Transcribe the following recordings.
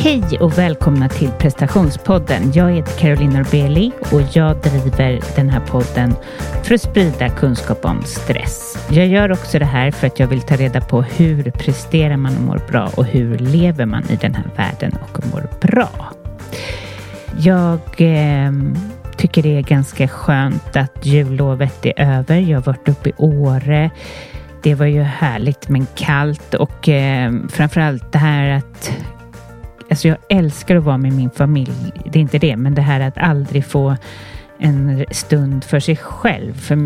Hej och välkomna till prestationspodden. Jag heter Caroline Norbeli och jag driver den här podden för att sprida kunskap om stress. Jag gör också det här för att jag vill ta reda på hur presterar man och mår bra och hur lever man i den här världen och mår bra. Jag eh, tycker det är ganska skönt att jullovet är över. Jag har varit uppe i Åre. Det var ju härligt men kallt och eh, framförallt det här att Alltså jag älskar att vara med min familj. Det är inte det, men det här att aldrig få en stund för sig själv. För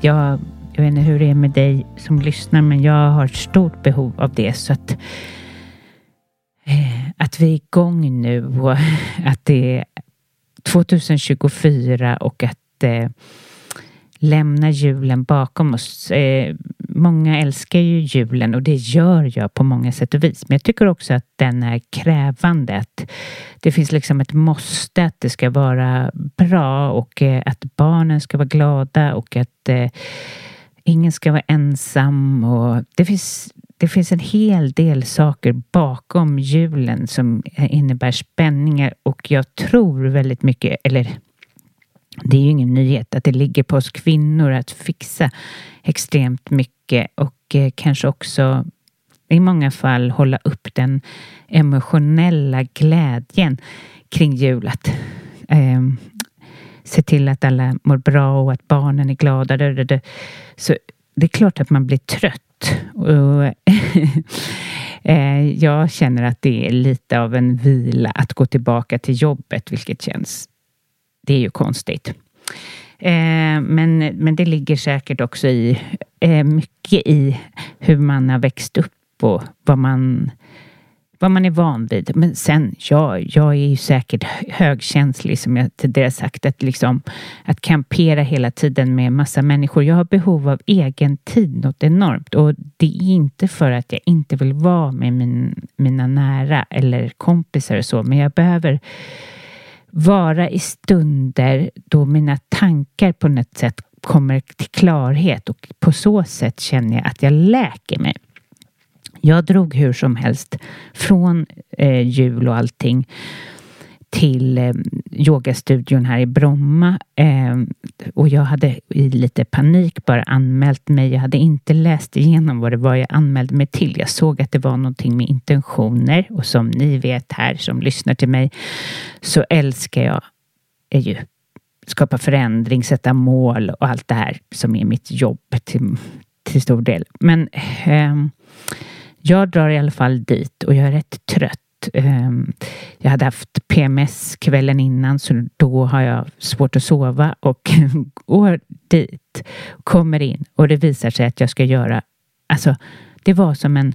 jag, jag vet inte hur det är med dig som lyssnar, men jag har ett stort behov av det. Så att, eh, att vi är igång nu och att det är 2024 och att eh, lämna julen bakom oss. Eh, många älskar ju julen och det gör jag på många sätt och vis. Men jag tycker också att den är krävande. Att det finns liksom ett måste att det ska vara bra och eh, att barnen ska vara glada och att eh, ingen ska vara ensam. Och det, finns, det finns en hel del saker bakom julen som eh, innebär spänningar och jag tror väldigt mycket, eller det är ju ingen nyhet att det ligger på oss kvinnor att fixa extremt mycket och eh, kanske också i många fall hålla upp den emotionella glädjen kring jul. Att eh, se till att alla mår bra och att barnen är glada. Så det är klart att man blir trött. Och eh, jag känner att det är lite av en vila att gå tillbaka till jobbet, vilket känns det är ju konstigt. Eh, men, men det ligger säkert också i eh, mycket i hur man har växt upp och vad man, vad man är van vid. Men sen, ja, jag är ju säkert högkänslig som jag tidigare sagt. Att, liksom, att kampera hela tiden med massa människor. Jag har behov av egen tid något enormt. Och det är inte för att jag inte vill vara med min, mina nära eller kompisar och så. Men jag behöver vara i stunder då mina tankar på något sätt kommer till klarhet och på så sätt känner jag att jag läker mig. Jag drog hur som helst från eh, jul och allting till eh, yogastudion här i Bromma eh, och jag hade i lite panik bara anmält mig. Jag hade inte läst igenom vad det var jag anmälde mig till. Jag såg att det var någonting med intentioner och som ni vet här som lyssnar till mig så älskar jag är ju skapa förändring, sätta mål och allt det här som är mitt jobb till, till stor del. Men eh, jag drar i alla fall dit och jag är rätt trött Ehm, jag hade haft PMS kvällen innan så då har jag svårt att sova. Och går dit, kommer in och det visar sig att jag ska göra, alltså det var som en,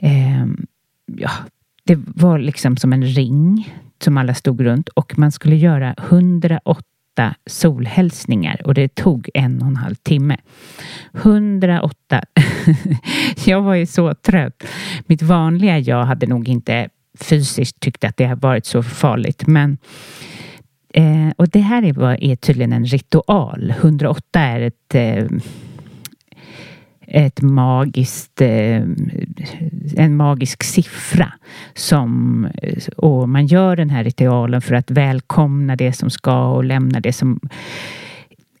eh, ja, det var liksom som en ring som alla stod runt. Och man skulle göra 180 108 solhälsningar och det tog en och en halv timme. 108. jag var ju så trött. Mitt vanliga jag hade nog inte fysiskt tyckt att det har varit så farligt, men eh, och det här är, är tydligen en ritual. 108 är ett eh, ett magiskt, eh, en magisk siffra som, och man gör den här ritualen för att välkomna det som ska och lämna det som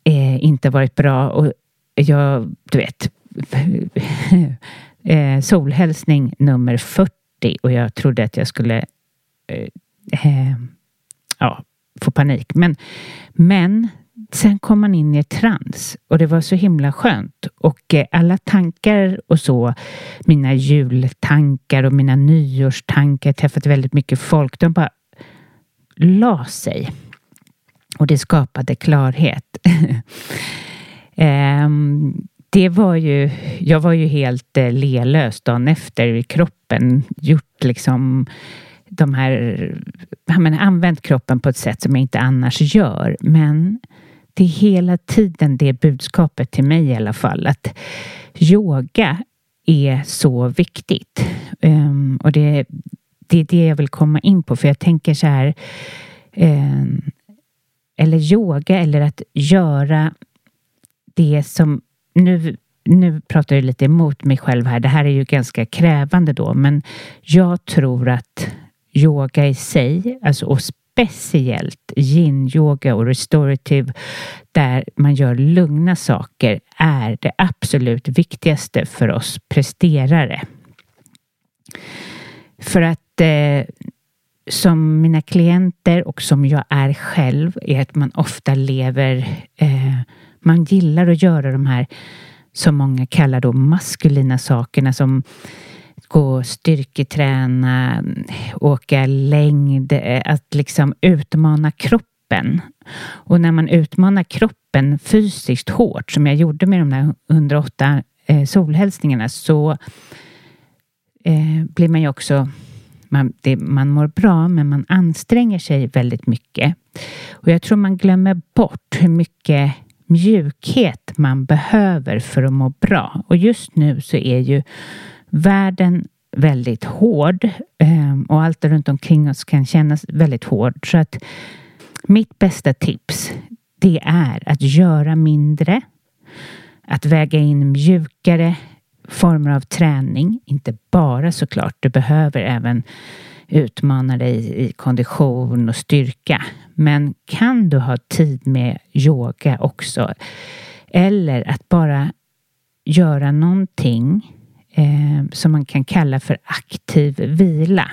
eh, inte varit bra. Och jag, du vet, eh, solhälsning nummer 40 och jag trodde att jag skulle ja, få panik. Men, men sen kom man in i ett trans och det var så himla skönt. Och eh, alla tankar och så, mina jultankar och mina nyårstankar, jag träffat väldigt mycket folk, de bara la sig. Och det skapade klarhet. Ehm, det var ju, jag var ju helt eh, lelös dagen efter i kroppen. Gjort liksom de här, jag använt kroppen på ett sätt som jag inte annars gör. Men det är hela tiden det budskapet till mig i alla fall att yoga är så viktigt. Um, och det, det är det jag vill komma in på för jag tänker så här um, eller yoga eller att göra det som nu nu pratar jag lite emot mig själv här. Det här är ju ganska krävande då, men jag tror att yoga i sig, alltså och speciellt yin-yoga och restorative där man gör lugna saker är det absolut viktigaste för oss presterare. För att eh, som mina klienter och som jag är själv är att man ofta lever, eh, man gillar att göra de här som många kallar då maskulina sakerna som gå styrketräna, åka längd, eh, att liksom utmana kroppen. Och när man utmanar kroppen fysiskt hårt, som jag gjorde med de där 108 eh, solhälsningarna, så eh, blir man ju också man, det, man mår bra, men man anstränger sig väldigt mycket. Och jag tror man glömmer bort hur mycket mjukhet man behöver för att må bra. Och just nu så är ju världen väldigt hård ehm, och allt runt omkring oss kan kännas väldigt hård. Så att mitt bästa tips det är att göra mindre, att väga in mjukare former av träning. Inte bara såklart, du behöver även utmana dig i kondition och styrka. Men kan du ha tid med yoga också? Eller att bara göra någonting eh, som man kan kalla för aktiv vila.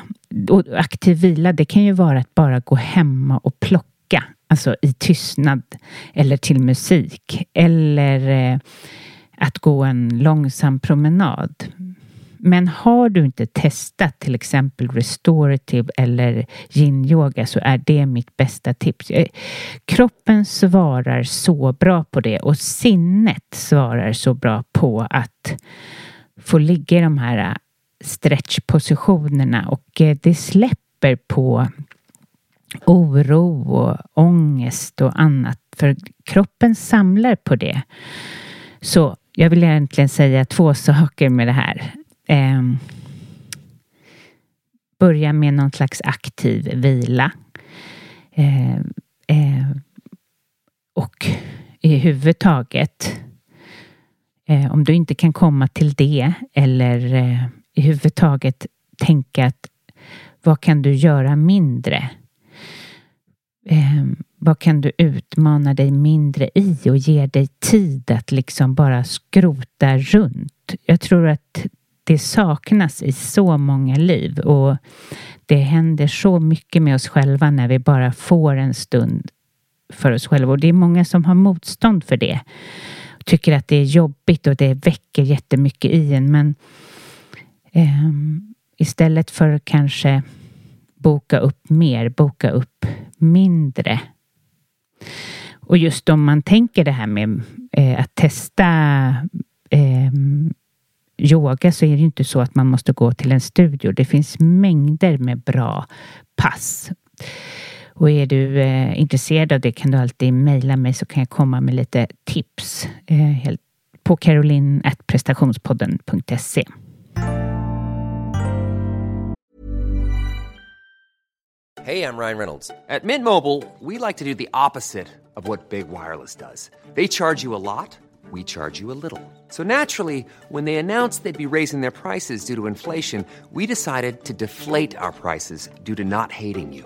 Och aktiv vila, det kan ju vara att bara gå hemma och plocka, alltså i tystnad eller till musik eller eh, att gå en långsam promenad. Men har du inte testat till exempel restorative eller yin-yoga så är det mitt bästa tips. Eh, kroppen svarar så bra på det och sinnet svarar så bra på att få ligga i de här äh, stretchpositionerna och äh, det släpper på oro och ångest och annat. För kroppen samlar på det. Så jag vill egentligen säga två saker med det här. Eh, börja med någon slags aktiv vila. Eh, eh, och i huvud taget Eh, om du inte kan komma till det eller eh, i huvud taget tänka att vad kan du göra mindre? Eh, vad kan du utmana dig mindre i och ge dig tid att liksom bara skrota runt? Jag tror att det saknas i så många liv och det händer så mycket med oss själva när vi bara får en stund för oss själva och det är många som har motstånd för det tycker att det är jobbigt och det väcker jättemycket i en. Men eh, istället för att kanske boka upp mer, boka upp mindre. Och just om man tänker det här med eh, att testa eh, yoga så är det inte så att man måste gå till en studio. Det finns mängder med bra pass. Och är du eh, intresserad av det kan du alltid mejla mig så kan jag komma med lite tips eh, på caroline.prestationspodden.se. Hej, jag Ryan Reynolds. På Midmobile we like to do the opposite of what Big Wireless does. They charge you a lot, we charge you a little. So naturally, when they announced they'd be raising their prices due to inflation, we decided to deflate our prices due to not hating you.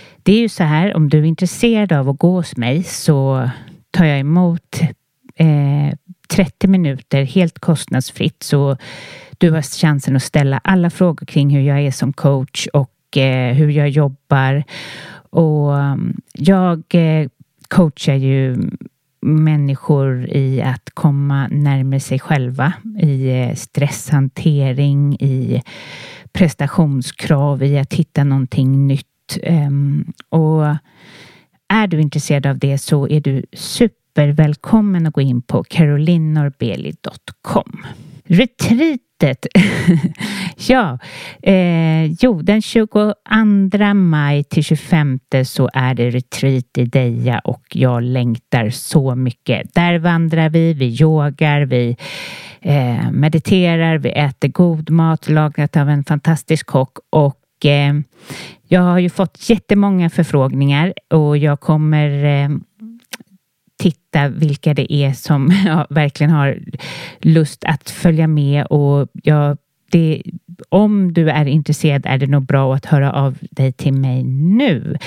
det är ju så här, om du är intresserad av att gå hos mig så tar jag emot eh, 30 minuter helt kostnadsfritt så du har chansen att ställa alla frågor kring hur jag är som coach och eh, hur jag jobbar. Och mm, jag eh, coachar ju människor i att komma närmare sig själva i eh, stresshantering, i prestationskrav, i att hitta någonting nytt. Ehm, och är du intresserad av det så är du supervälkommen att gå in på carolinnorbeli.com. Retreatet. ja, eh, jo, den 22 maj till 25 så är det retreat i Deja och jag längtar så mycket. Där vandrar vi, vi yogar, vi eh, mediterar, vi äter god mat lagat av en fantastisk kock och eh, jag har ju fått jättemånga förfrågningar och jag kommer eh, titta vilka det är som ja, verkligen har lust att följa med och jag, det, om du är intresserad är det nog bra att höra av dig till mig nu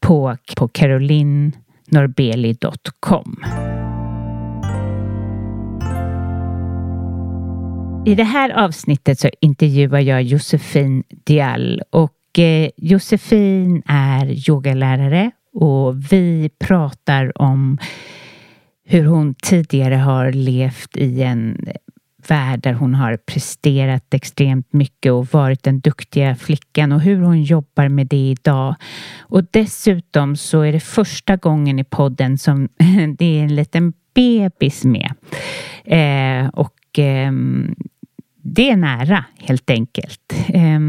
på, på carolinnorbeli.com. I det här avsnittet så intervjuar jag Josefin Dial och eh, Josefin är yogalärare och vi pratar om hur hon tidigare har levt i en värld där hon har presterat extremt mycket och varit den duktiga flickan och hur hon jobbar med det idag. Och dessutom så är det första gången i podden som det är en liten bebis med. Eh, och eh, det är nära helt enkelt. Eh,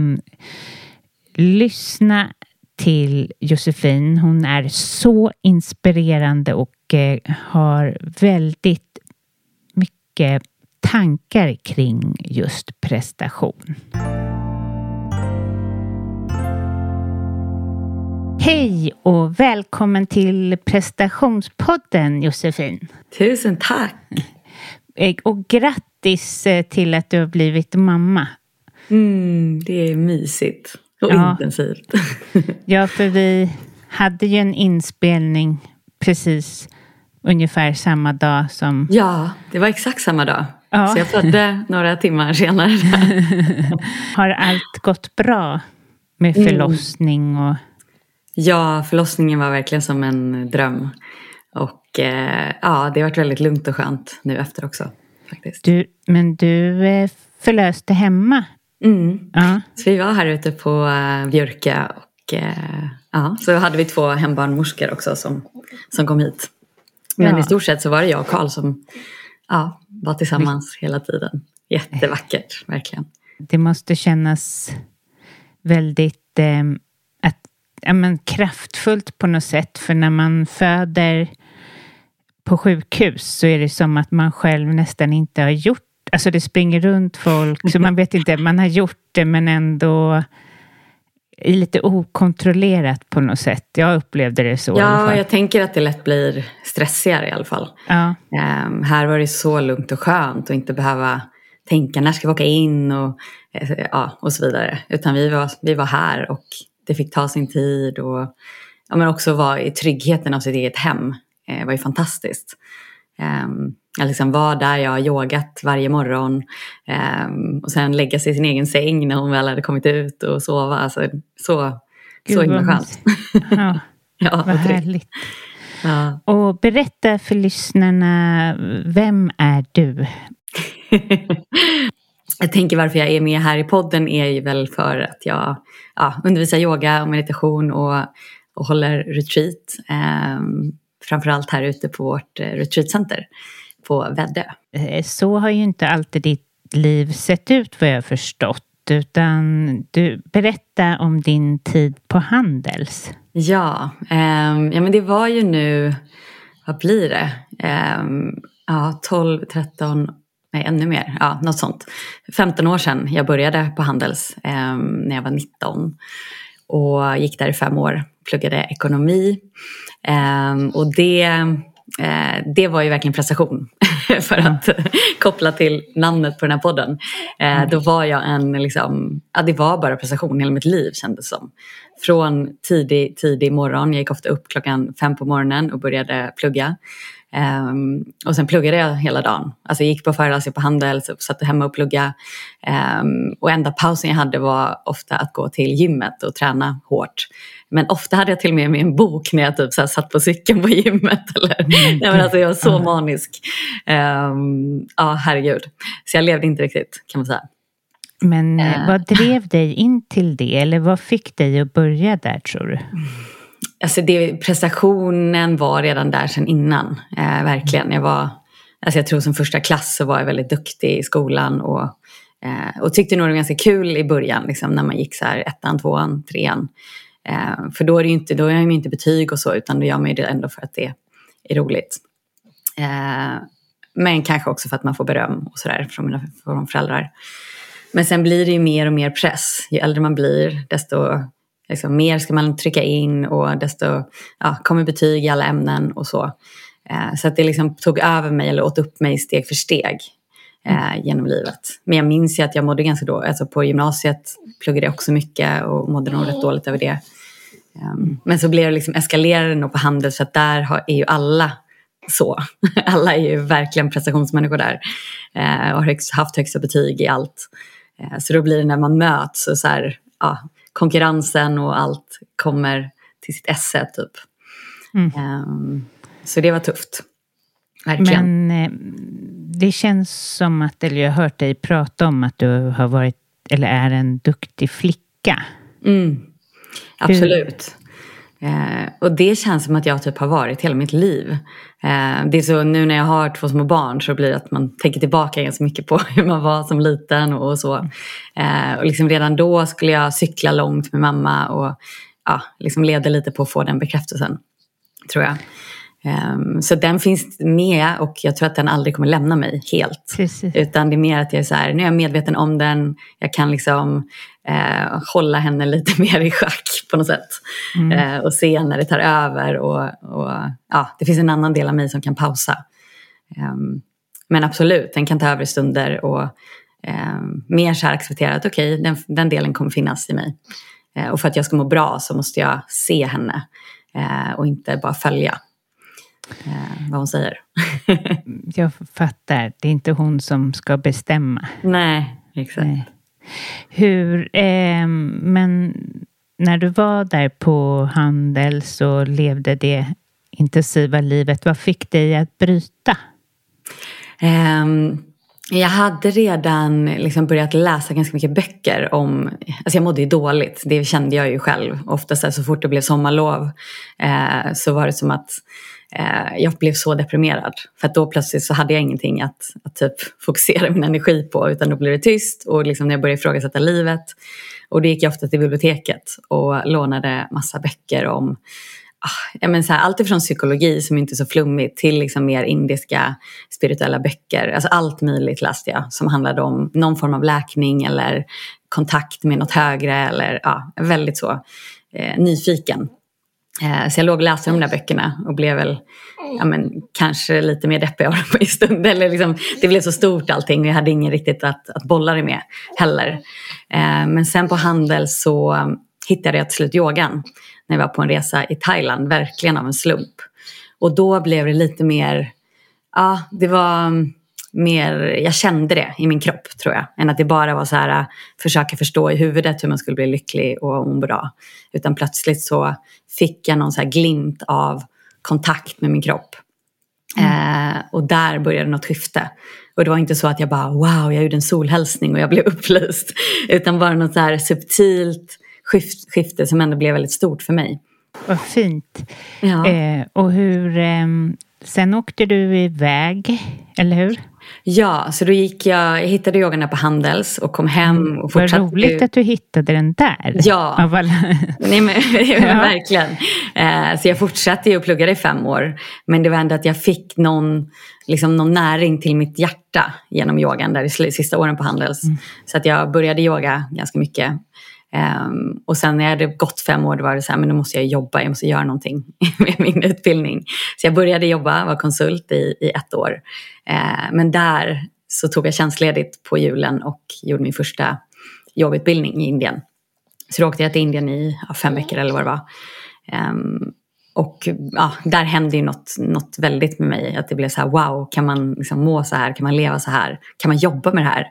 lyssna till Josefin. Hon är så inspirerande och eh, har väldigt mycket tankar kring just prestation. Hej och välkommen till prestationspodden Josefin. Tusen tack. Eh, och grattis eh, till att du har blivit mamma. Mm, det är mysigt och ja. intensivt. ja, för vi hade ju en inspelning precis ungefär samma dag som... Ja, det var exakt samma dag. Ja. Så jag födde några timmar senare. Har allt gått bra med mm. förlossning? Och... Ja, förlossningen var verkligen som en dröm. Och eh, ja, det har varit väldigt lugnt och skönt nu efter också. Faktiskt. Du, men du eh, förlöste hemma? Mm. Ja. Så vi var här ute på uh, Björka och uh, ja, så hade vi två hembarnmorskor också som, som kom hit. Men ja. i stort sett så var det jag och Karl som ja, var tillsammans hela tiden. Jättevackert, verkligen. Det måste kännas väldigt eh, att, ja, men kraftfullt på något sätt. För när man föder på sjukhus så är det som att man själv nästan inte har gjort Alltså det springer runt folk, så man vet inte, man har gjort det men ändå lite okontrollerat på något sätt. Jag upplevde det så. Ja, jag tänker att det lätt blir stressigare i alla fall. Ja. Um, här var det så lugnt och skönt och inte behöva tänka när ska vi åka in och, uh, ja, och så vidare. Utan vi var, vi var här och det fick ta sin tid och ja, men också vara i tryggheten av sitt eget hem. Det uh, var ju fantastiskt. Um, att liksom vara där jag har yogat varje morgon um, och sen lägga sig i sin egen säng när hon väl hade kommit ut och sova. Alltså, så, Gud, så himla skönt. Ja, ja vad härligt. Ja. Och berätta för lyssnarna, vem är du? jag tänker varför jag är med här i podden är ju väl för att jag ja, undervisar yoga och meditation och, och håller retreat. Eh, framförallt här ute på vårt eh, retreatcenter på Väddö. Eh, så har ju inte alltid ditt liv sett ut vad jag har förstått. Utan du, berätta om din tid på Handels. Ja, eh, ja men det var ju nu, vad blir det? Eh, ja, 12, 13, nej ännu mer, ja något sånt. 15 år sedan jag började på Handels eh, när jag var 19. Och gick där i fem år, pluggade ekonomi. Ehm, och det, eh, det var ju verkligen prestation för att koppla till namnet på den här podden. Eh, då var jag en, liksom, ja, det var bara prestation hela mitt liv kändes som. Från tidig, tidig morgon, jag gick ofta upp klockan fem på morgonen och började plugga. Um, och sen pluggade jag hela dagen. Alltså jag gick på föreläsningar på Handels, satt hemma och pluggade. Um, och enda pausen jag hade var ofta att gå till gymmet och träna hårt. Men ofta hade jag till och med med en bok när jag typ så satt på cykeln på gymmet. Eller, mm. nej, men alltså jag var så manisk. Um, ja, herregud. Så jag levde inte riktigt kan man säga. Men uh. vad drev dig in till det? Eller vad fick dig att börja där tror du? Alltså det, prestationen var redan där sedan innan. Eh, verkligen. Jag, var, alltså jag tror som första klass så var jag väldigt duktig i skolan. Och, eh, och tyckte nog det var ganska kul i början. Liksom, när man gick så här ettan, tvåan, trean. Eh, för då är det inte, då är man inte betyg och så. Utan då gör man ju det ändå för att det är roligt. Eh, men kanske också för att man får beröm och sådär från, mina, från föräldrar. Men sen blir det ju mer och mer press. Ju äldre man blir desto liksom, mer ska man trycka in och desto ja, kommer betyg i alla ämnen och så. Eh, så att det liksom tog över mig eller åt upp mig steg för steg eh, mm. genom livet. Men jag minns ju att jag mådde ganska dåligt. Alltså på gymnasiet pluggade jag också mycket och mådde nog rätt dåligt över det. Um, men så blev det liksom eskalerade nog på handel så att där har, är ju alla så. alla är ju verkligen prestationsmänniskor där. Eh, och har högst, haft högsta betyg i allt. Eh, så då blir det när man möts och så här, ja, konkurrensen och allt kommer till sitt esse typ. Mm. Um, så det var tufft. Verkligen. Men eh, det känns som att, eller jag har hört dig prata om att du har varit, eller är en duktig flicka. Mm. Absolut. Eh, och det känns som att jag typ har varit hela mitt liv. Eh, det är så nu när jag har två små barn så blir det att man tänker tillbaka ganska mycket på hur man var som liten och så. Eh, och liksom redan då skulle jag cykla långt med mamma och ja, liksom levde lite på att få den bekräftelsen. Tror jag. Um, så den finns med och jag tror att den aldrig kommer lämna mig helt. Precis. Utan det är mer att jag är så här, nu är jag medveten om den, jag kan liksom eh, hålla henne lite mer i schack på något sätt. Mm. Eh, och se när det tar över och, och, ja, det finns en annan del av mig som kan pausa. Um, men absolut, den kan ta över stunder och um, mer så här acceptera att okej, okay, den, den, delen kommer finnas i mig. Uh, och för att jag ska må bra så måste jag se henne uh, och inte bara följa eh, vad hon säger. jag fattar. Det är inte hon som ska bestämma. Nej, exakt. Nej. Hur, eh, men när du var där på Handels och levde det intensiva livet, vad fick dig att bryta? Um, jag hade redan liksom börjat läsa ganska mycket böcker om, alltså jag mådde ju dåligt, det kände jag ju själv. Ofta så, så fort det blev sommarlov eh, så var det som att eh, jag blev så deprimerad. För att då plötsligt så hade jag ingenting att, att typ fokusera min energi på utan då blev det tyst och liksom när jag började ifrågasätta livet. Och då gick jag ofta till biblioteket och lånade massa böcker om ah, ja, men så här, allt ifrån psykologi som inte är så flummigt till liksom mer indiska spirituella böcker. Alltså allt möjligt läste jag som handlade om någon form av läkning eller kontakt med något högre eller ja, väldigt så eh, nyfiken. Eh, så jag låg och läste de där böckerna och blev väl ja, men, kanske lite mer deppig av dem i stund. Eller liksom, det blev så stort allting och jag hade ingen riktigt att, att bolla det med heller. Eh, men sen på Handel så um, hittade jag till slut yogan när jag var på en resa i Thailand, verkligen av en slump. Och då blev det lite mer, ja det var um, mer, jag kände det i min kropp tror jag. Än att det bara var så här, äh, försöka förstå i huvudet hur man skulle bli lycklig och må bra. Utan plötsligt så fick jag någon så här glimt av kontakt med min kropp. Eh, och där började något skifte. Och det var inte så att jag bara wow, jag gjorde en solhälsning och jag blev upplyst. Utan bara något så här subtilt skift, skifte som ändå blev väldigt stort för mig. Vad fint. Ja. Eh, och hur... Eh, sen åkte du iväg, eller hur? Ja, så då gick jag, jag hittade yogan på Handels och kom hem och fortsatte. Vad roligt att du hittade den där. Ja, Av alla... Nej, men, Ja. verkligen. Eh, så jag fortsatte ju och pluggade i fem år. Men det var ändå att jag fick någon, liksom någon näring till mitt hjärta genom yogan där i sista åren på Handels. Så att jag började yoga ganska mycket. Ehm, och sen när jag hade gått fem år då var det så här, men då måste jag jobba, jag måste göra någonting med min utbildning. Så jag började jobba, var konsult i, i ett år. Eh, men där så tog jag tjänstledigt på julen och gjorde min första jobbutbildning i Indien. Så då åkte jag till Indien i ja, fem veckor eller vad det var. Ehm, och ja, där hände ju något, något väldigt med mig. Att det blev så här, wow, kan man liksom må så här? Kan man leva så här? Kan man jobba med det här?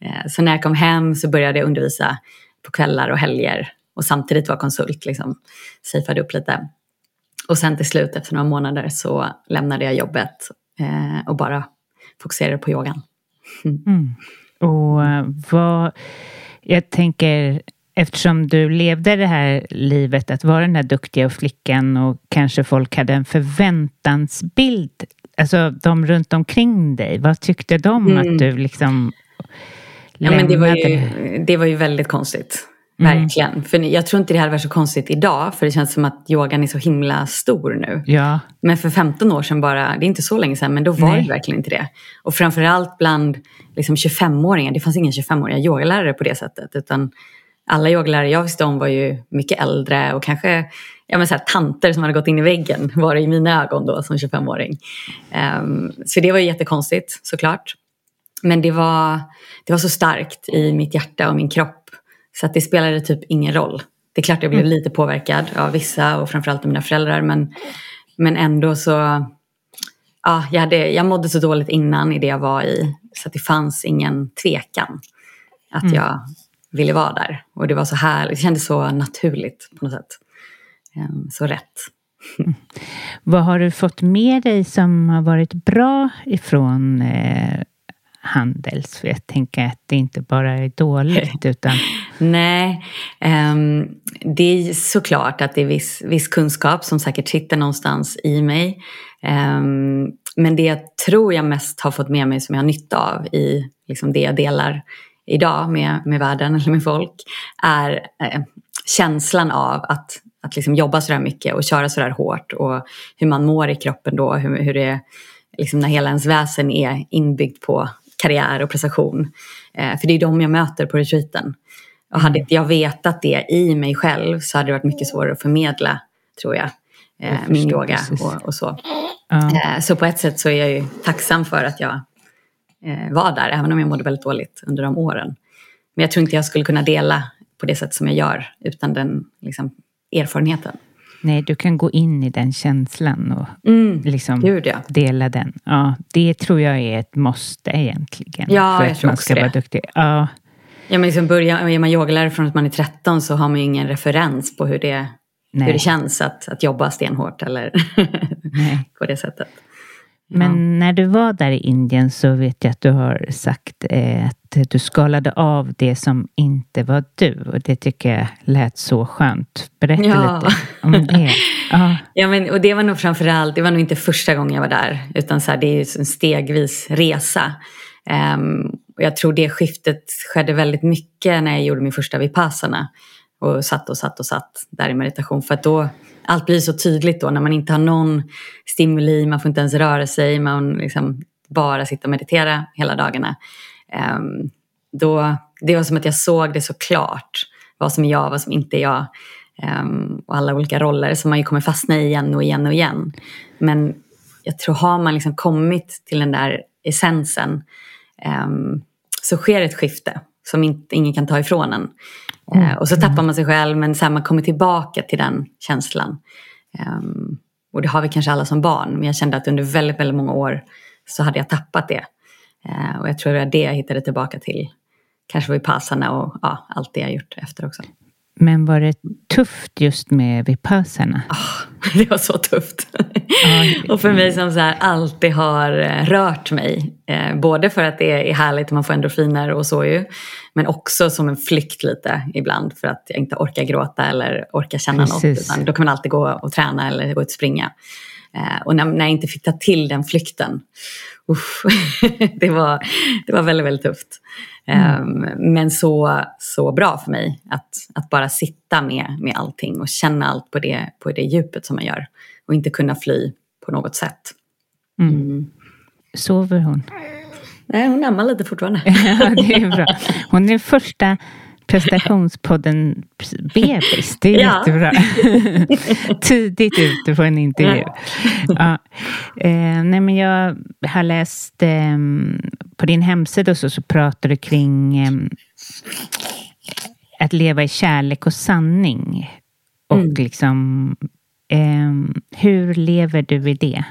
Eh, så när jag kom hem så började jag undervisa på kvällar och helger. Och samtidigt var konsult, liksom. Safeade upp lite. Och sen till slut efter några månader så lämnade jag jobbet eh, och bara fokuserade på yogan. Mm. Och eh, vad... Jag tänker, eftersom du levde det här livet att vara den här duktiga flickan och kanske folk hade en förväntansbild, alltså de runt omkring dig, vad tyckte de Mm. att du liksom Ja, men det, var ju, det var ju väldigt konstigt. Mm. Verkligen. För jag tror inte det hade varit så konstigt idag. För det känns som att yogan är så himla stor nu. Ja, Men för 15 år sedan bara, det är inte så länge sedan, men då var Nej. det verkligen inte det. Och framförallt bland liksom 25-åringar, det fanns ingen 25-åriga yogalärare på det sättet. Utan alla yogalärare jag visste om var ju mycket äldre och kanske ja, men så här, tanter som hade gått in i väggen var det i mina ögon då som 25-åring. Ehm, så det var ju jättekonstigt såklart. Men det var, det var så starkt i mitt hjärta och min kropp så att det spelade typ ingen roll. Det är klart jag blev lite påverkad av vissa och framförallt av mina föräldrar men, men ändå så, ja, jag, hade, jag mådde så dåligt innan i det jag var i så att det fanns ingen tvekan att jag ville vara där. Och det var så härligt, det kändes så naturligt på något sätt. Ehm, Så rätt. vad har du fått med dig som har varit bra ifrån eh, Handels? För jag tänker att det inte bara är dåligt utan Nej, ehm, det är såklart att det är viss, viss kunskap som säkert sitter någonstans i mig. Ehm, men det jag tror jag mest har fått med mig som jag har nytta av i liksom det jag delar idag med, med världen eller med folk är eh, känslan av att, att liksom jobba så där mycket och köra så där hårt och hur man mår i kroppen då, hur, hur det är liksom när hela ens väsen är inbyggt på karriär och prestation. Eh, för det är de jag möter på retreaten. Och hade inte jag vetat det i mig själv så hade det varit mycket svårare att förmedla, tror jag, eh, Jag min yoga och, och så. Eh, så på ett sätt så är jag ju tacksam för att jag eh, var där, även om jag mådde väldigt dåligt under de åren. Men jag tror inte jag skulle kunna dela på det sätt som jag gör utan den liksom, erfarenheten. Nej, du kan gå in i den känslan och Mm, liksom Gud ja. dela den. Ja, det tror jag är ett måste egentligen. Ja, för jag att tror man ska det. vara duktig. Ja, Ja, men liksom börja, är man yogalärare från att man är 13 så har man ju ingen referens på hur det, Nej. hur det känns att, att jobba stenhårt eller på det sättet. Men när du var där i Indien så vet jag att du har sagt eh, att du skalade av det som inte var du. Och det tycker jag lät så skönt. Berätta Ja. lite om det. Ja, Ja, men, och det var nog framförallt, det var nog inte första gången jag var där, utan så här, det är en stegvis resa. Ehm, och jag tror det skiftet skedde väldigt mycket när jag gjorde min första vipassana. Och satt och satt och satt där i meditation. För att då, allt blir så tydligt då när man inte har någon stimuli, man får inte ens röra sig, man liksom bara sitter och meditera hela dagarna. Ehm, då, det var som att jag såg det så klart, vad som är jag, vad som inte är jag. Ehm, och alla olika roller som man ju kommer fastna i igen och igen och igen. Men jag tror har man liksom kommit till den där essensen ehm, så sker ett skifte som inte, ingen kan ta ifrån en. Mm. och så tappar man sig själv men sen man kommer tillbaka till den känslan. Um, och det har vi kanske alla som barn men jag kände att under väldigt, väldigt många år så hade jag tappat det. Uh, och jag tror det var det jag hittade tillbaka till. Kanske Vipassana och ja, allt det jag gjort efter också. Men var det tufft just med vipassarna? Oh, det var så tufft. och för mig som så här alltid har eh, rört mig. Eh, både för att det är härligt och man får endorfiner och så ju. Men också som en flykt lite ibland för att jag inte orkar gråta eller orkar känna Precis. något. Då kan man alltid gå och träna eller gå ut och springa. Eh, och när, när jag inte fick ta till den flykten, uff, det, var, det var väldigt, väldigt tufft. Mm. Um, men så, så bra för mig att, att bara sitta med, med allting och känna allt på det, på det djupet som man gör. Och inte kunna fly på något sätt. Mm. Mm. Sover hon? Nej, hon ammar lite fortfarande. ja, det är bra. Hon är första prestationspodden bebis. Det är ja. jättebra. Tidigt ute på en intervju. Ja. Eh, nej, men jag har läst eh, på din hemsida så, så pratar du kring eh, att leva i kärlek och sanning. Och mm. liksom, ehm, hur lever du i det?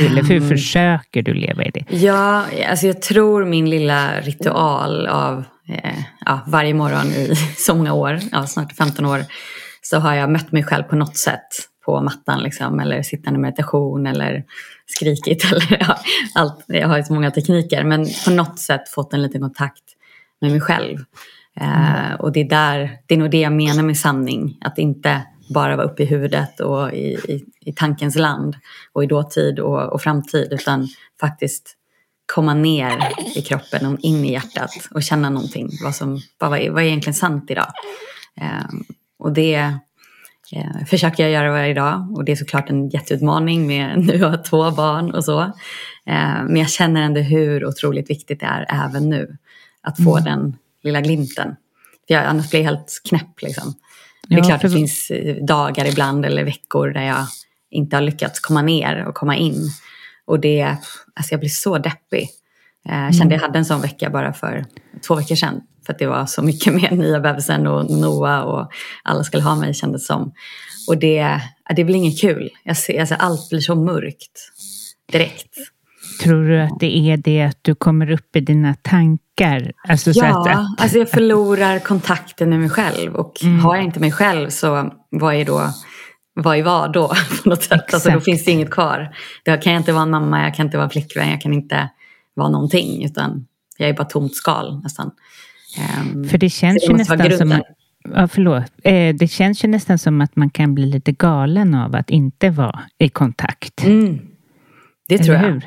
Eller hur ehm. försöker du leva i det? Ja, alltså jag tror min lilla ritual av eh, ja, varje morgon i så många år, ja, snart 15 år, så har jag mött mig själv på något sätt på mattan liksom, eller sittande meditation eller skrikit. Eller, ja, allt. Jag har ju så många tekniker men på något sätt fått en liten kontakt med mig själv. Eh, och det är, där, det är nog det jag menar med sanning. Att inte bara vara uppe i huvudet och i, i, i tankens land och i dåtid och, och framtid utan faktiskt komma ner i kroppen och in i hjärtat och känna någonting. Vad, som, vad, är, vad är egentligen sant idag? Eh, och det eh, försöker jag göra varje dag och det är såklart en jätteutmaning med nu har två barn och så. Eh, men jag känner ändå hur otroligt viktigt det är även nu att få mm. den lilla glimten. För jag, annars blir jag helt knäpp liksom. Det är ja, klart för... det finns eh, dagar ibland eller veckor där jag inte har lyckats komma ner och komma in. Och det, alltså jag blir så deppig. Eh, jag kände mm. jag hade en sån vecka bara för två veckor sedan. För att det var så mycket med nya bebisen och Noah och alla skulle ha mig kändes som. Och det, det blir inget kul. Jag ser, alltså allt blir så mörkt direkt. Tror du att det är det att du kommer upp i dina tankar? Alltså ja, att, alltså jag förlorar kontakten med mig själv. Och mm. har jag inte mig själv så vad är då vad är vad då? På något sätt. Alltså, då finns det inget kvar. Då kan jag inte vara en mamma, jag kan inte vara en flickvän, jag kan inte vara någonting. Utan jag är bara tomt skal nästan. Um, För det känns det ju nästan som... Ja, förlåt. Eh, det känns ju nästan som att man kan bli lite galen av att inte vara i kontakt. Mm. Det tror jag.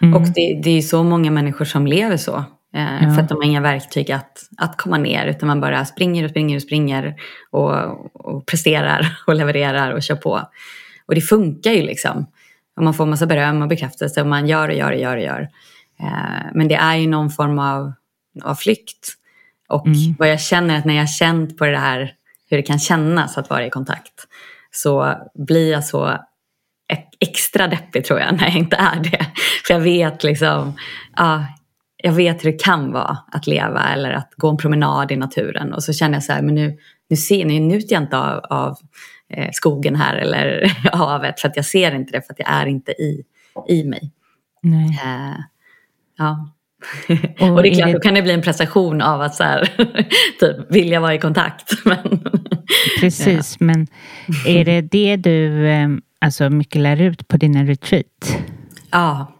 Mm. Och det, det är så många människor som lever så. Eh, ja. För att de har inga verktyg att, att komma ner utan man bara springer och springer och springer och, och presterar och levererar och kör på. Och det funkar ju liksom. Och man får massa beröm och bekräftelse och man gör och gör och gör och gör. Eh, men det är ju någon form av, av flykt. Och mm. vad jag känner är att när jag känt på det här hur det kan kännas att vara i kontakt så blir jag så extra deppig tror jag när jag inte är det. För jag vet liksom, ja, jag vet hur det kan vara att leva eller att gå en promenad i naturen och så känner jag så här, men nu, nu, ser, nu njuter jag inte av, av eh, skogen här eller havet för att jag ser inte det för att jag är inte i, i mig. Nej. Eh, ja. Och, och, det är klart, det... då kan det bli en prestation av att så här, typ, vilja vara i kontakt. Men, Precis, ja. men är det det du eh, alltså, mycket lär ut på dina retreat? Ja,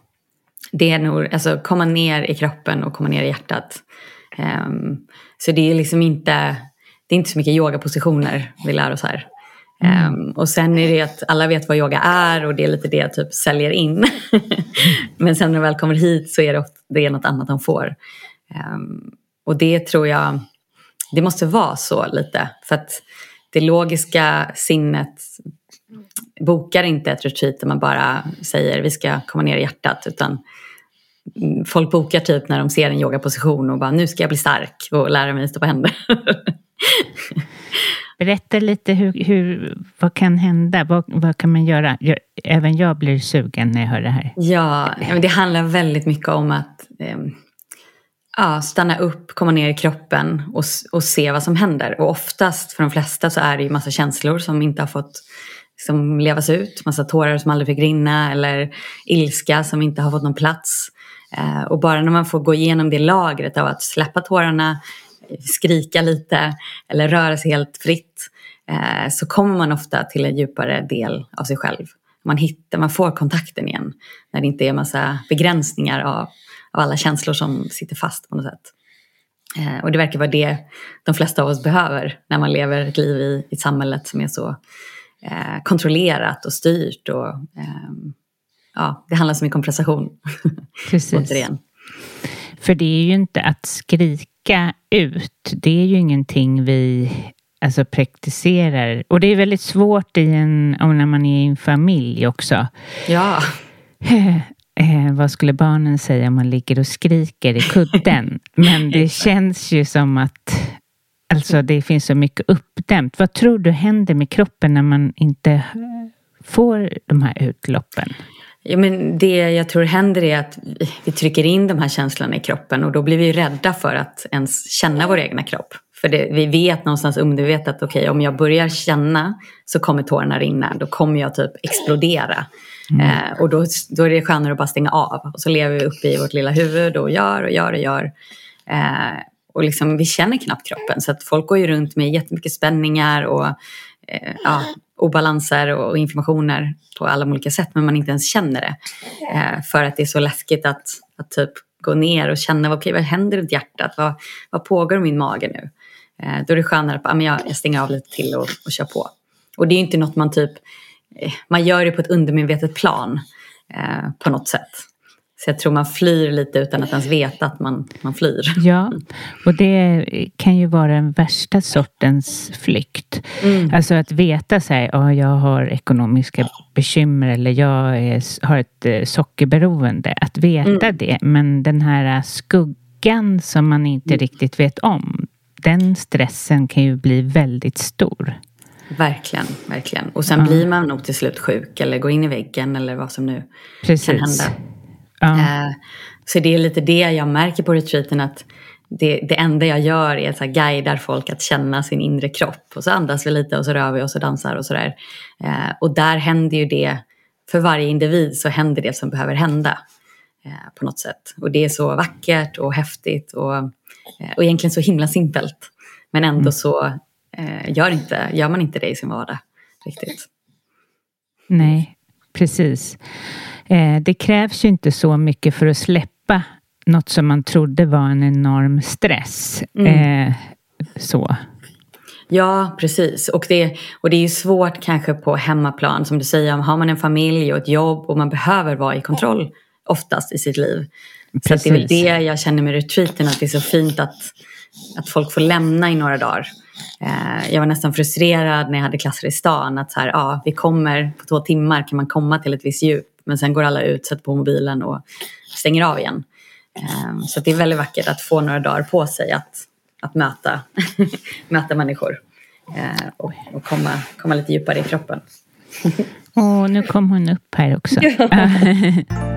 det är nog alltså komma ner i kroppen och komma ner i hjärtat. Um, så det är liksom inte, det är inte så mycket yogapositioner vi lär oss här. Mm. Um, och sen är det att alla vet vad yoga är och det är lite det jag typ säljer in. Men sen när de väl kommer hit så är det, det är något annat de får. Um, och det tror jag, det måste vara så lite. För att det logiska sinnet bokar inte ett retreat där man bara säger vi ska komma ner i hjärtat. Utan folk bokar typ när de ser en yogaposition och bara nu ska jag bli stark och lära mig stå på händer. Berätta lite hur, hur, vad kan hända? Vad, vad kan man göra? Jag, även jag blir sugen när jag hör det här. Ja, det handlar väldigt mycket om att eh, ja, stanna upp, komma ner i kroppen och, och se vad som händer. Och oftast för de flesta så är det ju massa känslor som inte har fått liksom, levas ut. Massa tårar som aldrig fick rinna eller ilska som inte har fått någon plats. Eh, och bara när man får gå igenom det lagret av att släppa tårarna, skrika lite eller röra sig helt fritt eh, så kommer man ofta till en djupare del av sig själv. Man, hittar, man får kontakten igen när det inte är massa begränsningar av, av alla känslor som sitter fast på något sätt. Eh, och det verkar vara det de flesta av oss behöver när man lever ett liv i, i samhället som är så eh, kontrollerat och styrt. Och, eh, ja, det handlar så mycket om prestation. Precis. Återigen. För det är ju inte att skrika ut. Det är ju ingenting vi alltså, praktiserar. Och det är väldigt svårt i en, när man är i en familj också. Ja. Eh, vad skulle barnen säga om man ligger och skriker i kudden? Men det känns ju som att alltså, det finns så mycket uppdämt. Vad tror du händer med kroppen när man inte får de här utloppen? Ja, men det jag tror händer är att vi trycker in de här känslorna i kroppen och då blir vi rädda för att ens känna vår egna kropp. För det, vi vet någonstans undervetet att okej, okay, om jag börjar känna så kommer tårarna rinna. Då kommer jag typ explodera. Mm. Eh, och då, då är det skönare att bara stänga av. Och så lever vi uppe i vårt lilla huvud och gör och gör och gör. Eh, och liksom, vi känner knappt kroppen. Så att folk går ju runt med jättemycket spänningar och eh, ja, obalanser och inflammationer på alla olika sätt. Men man inte ens känner det. Eh, för att det är så läskigt att, att typ gå ner och känna okay, vad händer runt hjärtat? Vad, vad pågår i min mage nu? Eh, då är det skönare att ah, jag stänger av lite till och, och kör på. Och det är inte något man typ Eh, man gör det på ett undermedvetet plan eh, på något sätt. Så jag tror man flyr lite utan att ens veta att man, man flyr. Ja, och det kan ju vara den värsta sortens flykt. Mm. Alltså att veta så här, ja, jag har ekonomiska bekymmer eller jag är, har ett eh, sockerberoende. Att veta mm. det, men den här skuggan som man inte mm. riktigt vet om. Den stressen kan ju bli väldigt stor. Verkligen, verkligen. Och sen ja. blir man nog till slut sjuk eller går in i väggen eller vad som nu Precis. kan hända. Eh, så det är lite det jag märker på retreaten att det, det enda jag gör är att så guidar folk att känna sin inre kropp. Och så andas vi lite och så rör vi oss och dansar och sådär. Eh, och där händer ju det, för varje individ så händer det som behöver hända. Eh, på något sätt. Och det är så vackert och häftigt och, och egentligen så himla simpelt. Men ändå mm. så gör, inte, gör man inte det i sin vardag riktigt. Nej, precis. Eh, det krävs ju inte så mycket för att släppa något som man trodde var en enorm stress. Mm. Eh, så. Ja, precis. Och det, och det är ju svårt kanske på hemmaplan, som du säger, har man en familj och ett jobb och man behöver vara i kontroll oftast i sitt liv. Precis. Så det är väl det jag känner med retreaten, att det är så fint att, att folk får lämna i några dagar Eh, jag var nästan frustrerad när jag hade klasser i stan. Att så här, ja, vi kommer på två timmar kan man komma till ett visst djup. Men sen går alla ut, sätter på mobilen och stänger av igen. Eh, så det är väldigt vackert att få några dagar på sig att, att möta, möta människor. Eh, och, och komma, komma lite djupare i kroppen. Åh, oh, nu kom hon upp här också.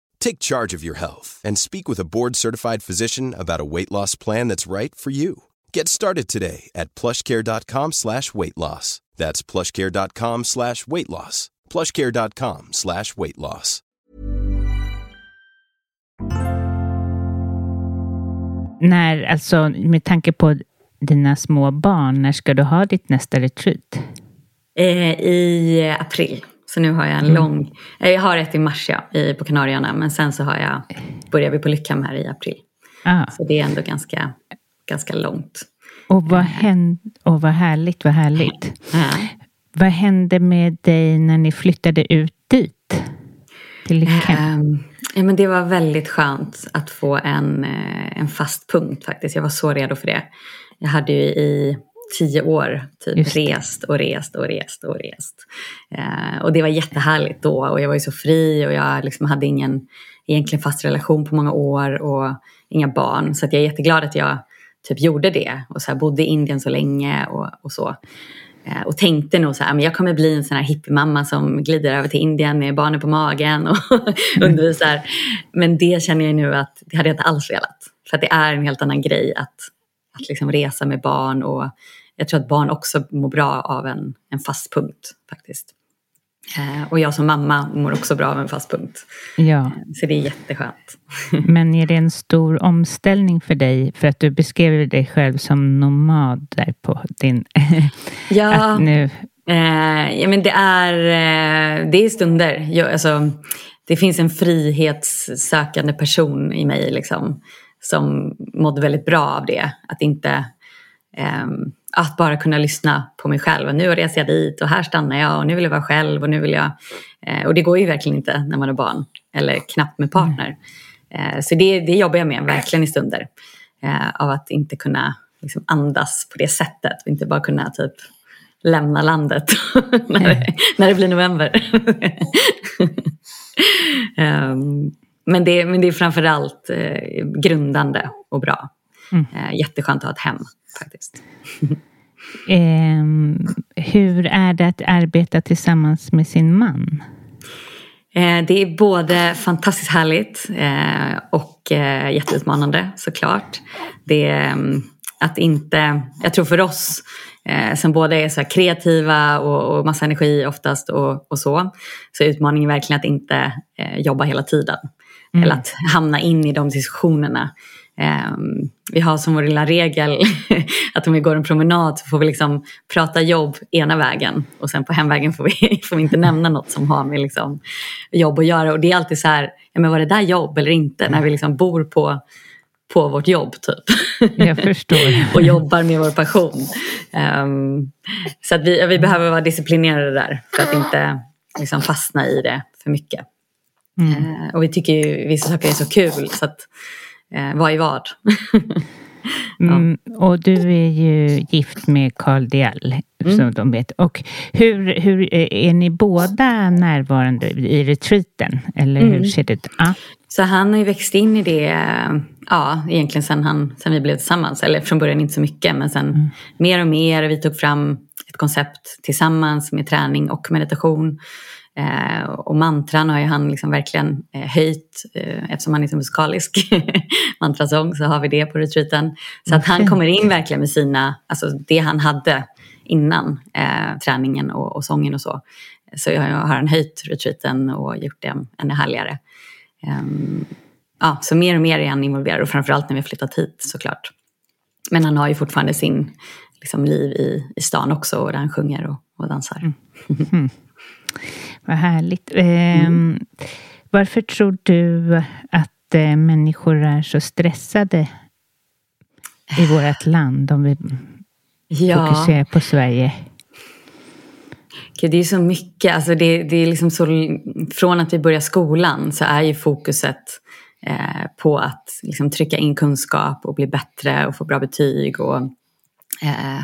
Take charge of your health and speak with a board certified physician about a weight loss plan that's right for you. Get started today at plushcare.com slash weight loss. That's plushcare.com slash weight loss. plushcare.com slash weight loss. När, alltså med tanke på dina små barn, när ska du ha ditt nästa retreat? Eh, I april. Så nu har jag en mm. lång... Eh, jag har ett i mars ja, i, på Kanarieöarna. Men sen så har jag, börjar vi på Lyckhem här i april. Ah. Så det är ändå ganska, ganska långt. Och vad, hände, och vad härligt, vad härligt. Ja. Vad hände med dig när ni flyttade ut dit? Till Lyckhem? Um, ja, men det var väldigt skönt att få en, eh, en fast punkt faktiskt. Jag var så redo för det. Jag hade ju i tio år typ rest och rest och rest och rest. Eh, och det var jättehärligt då och jag var ju så fri och jag liksom hade ingen egentligen fast relation på många år och inga barn. Så jag är jätteglad att jag typ gjorde det och så bodde i Indien så länge och, och så. Eh, och tänkte nog så här, men jag kommer bli en sån här hippiemamma som glider över till Indien med barnen på magen och undervisar. Men det känner jag nu att det hade jag inte alls velat. För att det är en helt annan grej att, att liksom resa med barn och jag tror att barn också mår bra av en, en fast punkt faktiskt. Eh, och jag som mamma mår också bra av en fast punkt. Ja. Eh, så det är jätteskönt. Men är det en stor omställning för dig? För att du beskrev dig själv som nomad där på din... ja, nu... Eh, ja men det är, eh, det är stunder. Jag, alltså, det finns en frihetssökande person i mig liksom, som mådde väldigt bra av det. Att inte... Eh, att bara kunna lyssna på mig själv. Nu reser jag dit och här stannar jag och nu vill jag vara själv och nu vill jag... Eh, och det går ju verkligen inte när man är barn eller knappt med partner. Eh, så det, det jobbar jag med verkligen i stunder. Eh, av att inte kunna liksom, andas på det sättet och inte bara kunna typ lämna landet när, det, när det blir november. um, men, det, men det är framförallt eh, grundande och bra. Mm. Eh, jätteskönt att ha ett hem faktiskt. eh, hur är det att arbeta tillsammans med sin man? Eh, det är både fantastiskt härligt eh, och eh, jätteutmanande såklart. Det är mm, att inte, jag tror för oss eh, som båda är så kreativa och, och massa energi oftast och, och så, så är utmaningen verkligen att inte eh, jobba hela tiden. Mm. Eller att hamna in i de diskussionerna. Um, vi har som vår lilla regel att om vi går en promenad så får vi liksom prata jobb ena vägen och sen på hemvägen får vi, får vi inte nämna något som har med liksom jobb att göra. Och det är alltid så här, ja, men var det där jobb eller inte? När vi liksom bor på, på vårt jobb typ. Jag förstår. och jobbar med vår passion. Um, så att vi, vi behöver vara disciplinerade där för att inte liksom fastna i det för mycket. Mm. Uh, och vi tycker ju vissa saker är så kul så att eh, vad är vad. ja. mm, och du är ju gift med Carl Diell, mm. som de vet. Och hur, hur är ni båda närvarande i retreaten? Eller mm. hur ser det ut? Ah. Så han har ju växt in i det, ja, egentligen sen, han, sen vi blev tillsammans. Eller från början inte så mycket, men sen mm. mer och mer. Vi tog fram ett koncept tillsammans med träning och meditation. Eh, och mantran har ju han liksom verkligen eh, höjt eh, eftersom han är så musikalisk mantrasång så har vi det på retreaten. Så att han kommer in verkligen med sina, alltså det han hade innan eh, träningen och, och sången och så. Så jag, jag har han höjt retreaten och gjort det ännu härligare. Um, ja, så mer och mer är han involverad och framförallt när vi har flyttat hit såklart. Men han har ju fortfarande sin liksom, liv i, i stan också och där han sjunger och, och dansar. Mm. Mm. Vad härligt. Eh, mm. Varför tror du att eh, människor är så stressade i vårt land om vi ja. fokuserar på Sverige? Det är så mycket. Alltså det, det är liksom så, från att vi börjar skolan så är ju fokuset eh, på att liksom trycka in kunskap och bli bättre och få bra betyg och, eh,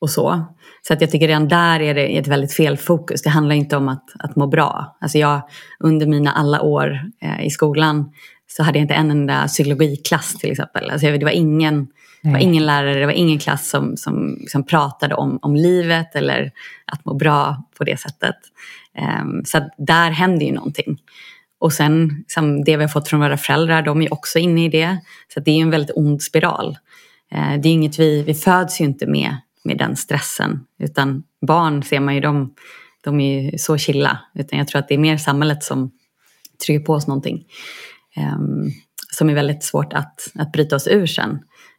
och så. Så att jag tycker redan där är det ett väldigt fel fokus. Det handlar inte om att, att må bra. Alltså jag, under mina alla år eh, i skolan så hade jag inte en enda psykologiklass till exempel. Alltså det, var ingen, det var ingen lärare, det var ingen klass som, som, som pratade om, om livet eller att må bra på det sättet. Um, så där händer ju någonting. Och sen liksom, det vi har fått från våra föräldrar, de är också inne i det. Så det är en väldigt ond spiral. Eh, det är inget vi, vi föds ju inte med, med den stressen. Utan barn ser man ju, de, de är ju så chilla. Utan jag tror att det är mer samhället som trycker på oss någonting. Um, som är väldigt svårt att, att bryta oss ur sen.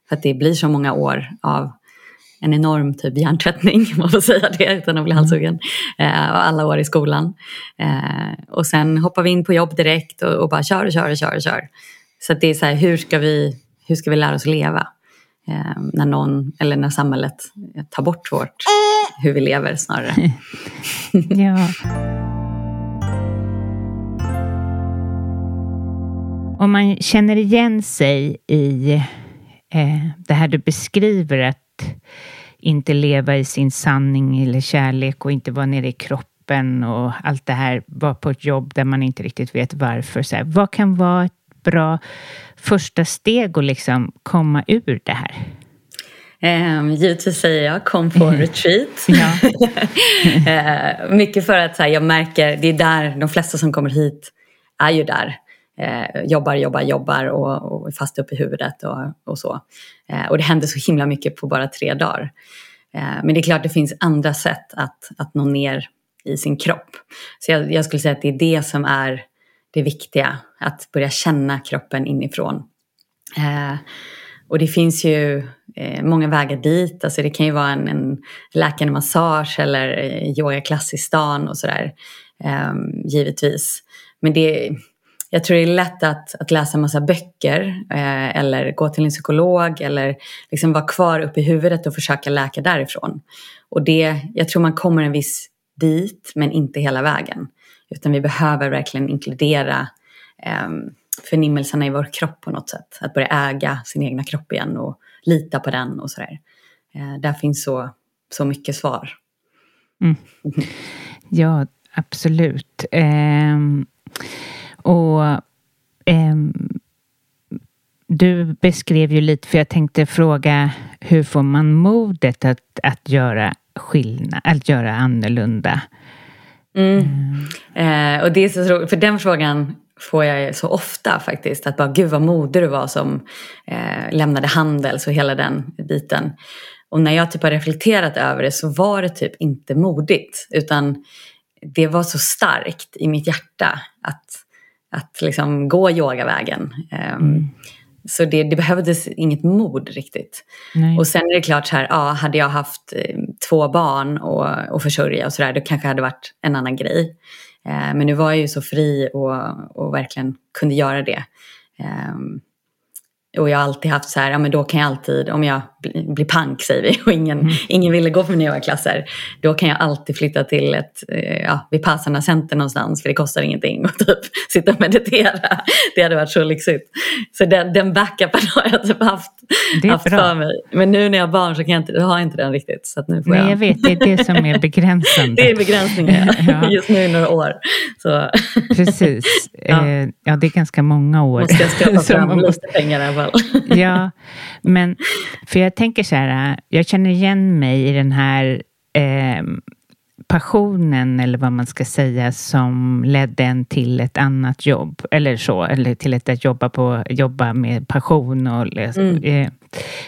För att det blir så många år av en enorm typ hjärntvättning, om man får säga det utan att bli halshuggen. Eh, alla år i skolan. Eh, och sen hoppar vi in på jobb direkt och, och bara kör och kör och kör och kör. Så det är så här, hur ska vi, hur ska vi lära oss leva? Eh, när någon, eller när samhället tar bort vårt, hur vi lever snarare. ja. Om man känner igen sig i eh, det här du beskriver, att inte leva i sin sanning eller kärlek och inte vara nere i kroppen och allt det här, vara på ett jobb där man inte riktigt vet varför. Så här, vad kan vara ett bra första steg att liksom komma ur det här? Um, givetvis säger jag kom på retreat. uh, mycket för att här, jag märker, det är där de flesta som kommer hit är ju där eh, jobbar, jobbar, jobbar och, och är fast upp i huvudet och, och så. Eh, och det händer så himla mycket på bara tre dagar. Eh, men det är klart det finns andra sätt att, att nå ner i sin kropp. Så jag, jag skulle säga att det är det som är det viktiga, att börja känna kroppen inifrån. Eh, och det finns ju eh, många vägar dit. Alltså det kan ju vara en, en läkande massage eller eh, yogaklass i stan och sådär. Eh, givetvis. Men det, jag tror det är lätt att, att läsa en massa böcker eh, eller gå till en psykolog eller liksom vara kvar uppe i huvudet och försöka läka därifrån. Och det, jag tror man kommer en viss bit men inte hela vägen. Utan vi behöver verkligen inkludera eh, förnimmelserna i vår kropp på något sätt. Att börja äga sin egna kropp igen och lita på den och sådär. Eh, där finns så, så mycket svar. Mm. Ja, absolut. Um... Och eh, du beskrev ju lite, för jag tänkte fråga hur får man modet att, att göra skillnad, att göra annorlunda? Mm. Mm. Eh, och det är så roligt, för den frågan får jag så ofta faktiskt. Att bara, gud vad modig du var som eh, lämnade Handels och hela den biten. Och när jag typ har reflekterat över det så var det typ inte modigt. Utan det var så starkt i mitt hjärta att att liksom gå yogavägen. Ehm, mm. Så det, det behövdes inget mod riktigt. Nej. Och sen är det klart så här, ja, hade jag haft eh, två barn och, och försörja och sådär, då kanske det hade varit en annan grej. Eh, men nu var jag ju så fri och, och verkligen kunde göra det. Eh, och jag har alltid haft så här, ja men då kan jag alltid, om jag blir pank säger vi och ingen, mm. ingen ville gå på mina yogaklasser, då kan jag alltid flytta till ett eh, ja, Vipassana center någonstans för det kostar ingenting och typ sitta och meditera. Det hade varit så lyxigt. Så den, den backupen har jag typ haft, haft för mig. Men nu när jag har barn så kan jag inte, har jag inte den riktigt. Så nu får Nej, jag... jag vet, det är det som är begränsande. det är begränsningen, ja. just nu i några år. Så. Precis, ja. Eh, ja det är ganska många år. Måste jag skaffa fram lite pengar i alla fall. ja, men för jag tänker så här, jag känner igen mig i den här eh, passionen, eller vad man ska säga, som ledde en till ett annat jobb, eller så, eller till att jobba, på, jobba med passion. Och, mm. eh,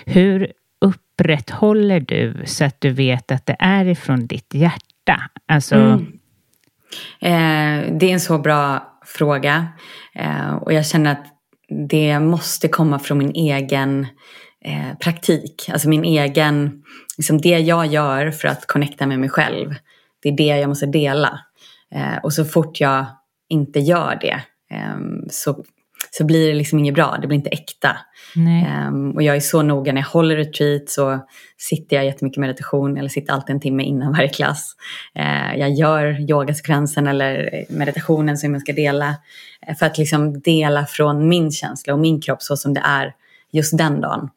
hur upprätthåller du så att du vet att det är ifrån ditt hjärta? Alltså, mm. eh, det är en så bra fråga. Eh, och jag känner att det måste komma från min egen eh, praktik. Alltså min egen, liksom det jag gör för att connecta med mig själv. Det är det jag måste dela. Eh, och så fort jag inte gör det eh, så, så blir det liksom inget bra, det blir inte äkta. Um, och jag är så noga, när jag håller retreat så sitter jag jättemycket meditation eller sitter alltid en timme innan varje klass. Uh, jag gör yogasekvensen eller meditationen som jag ska dela uh, för att liksom dela från min känsla och min kropp så som det är just den dagen.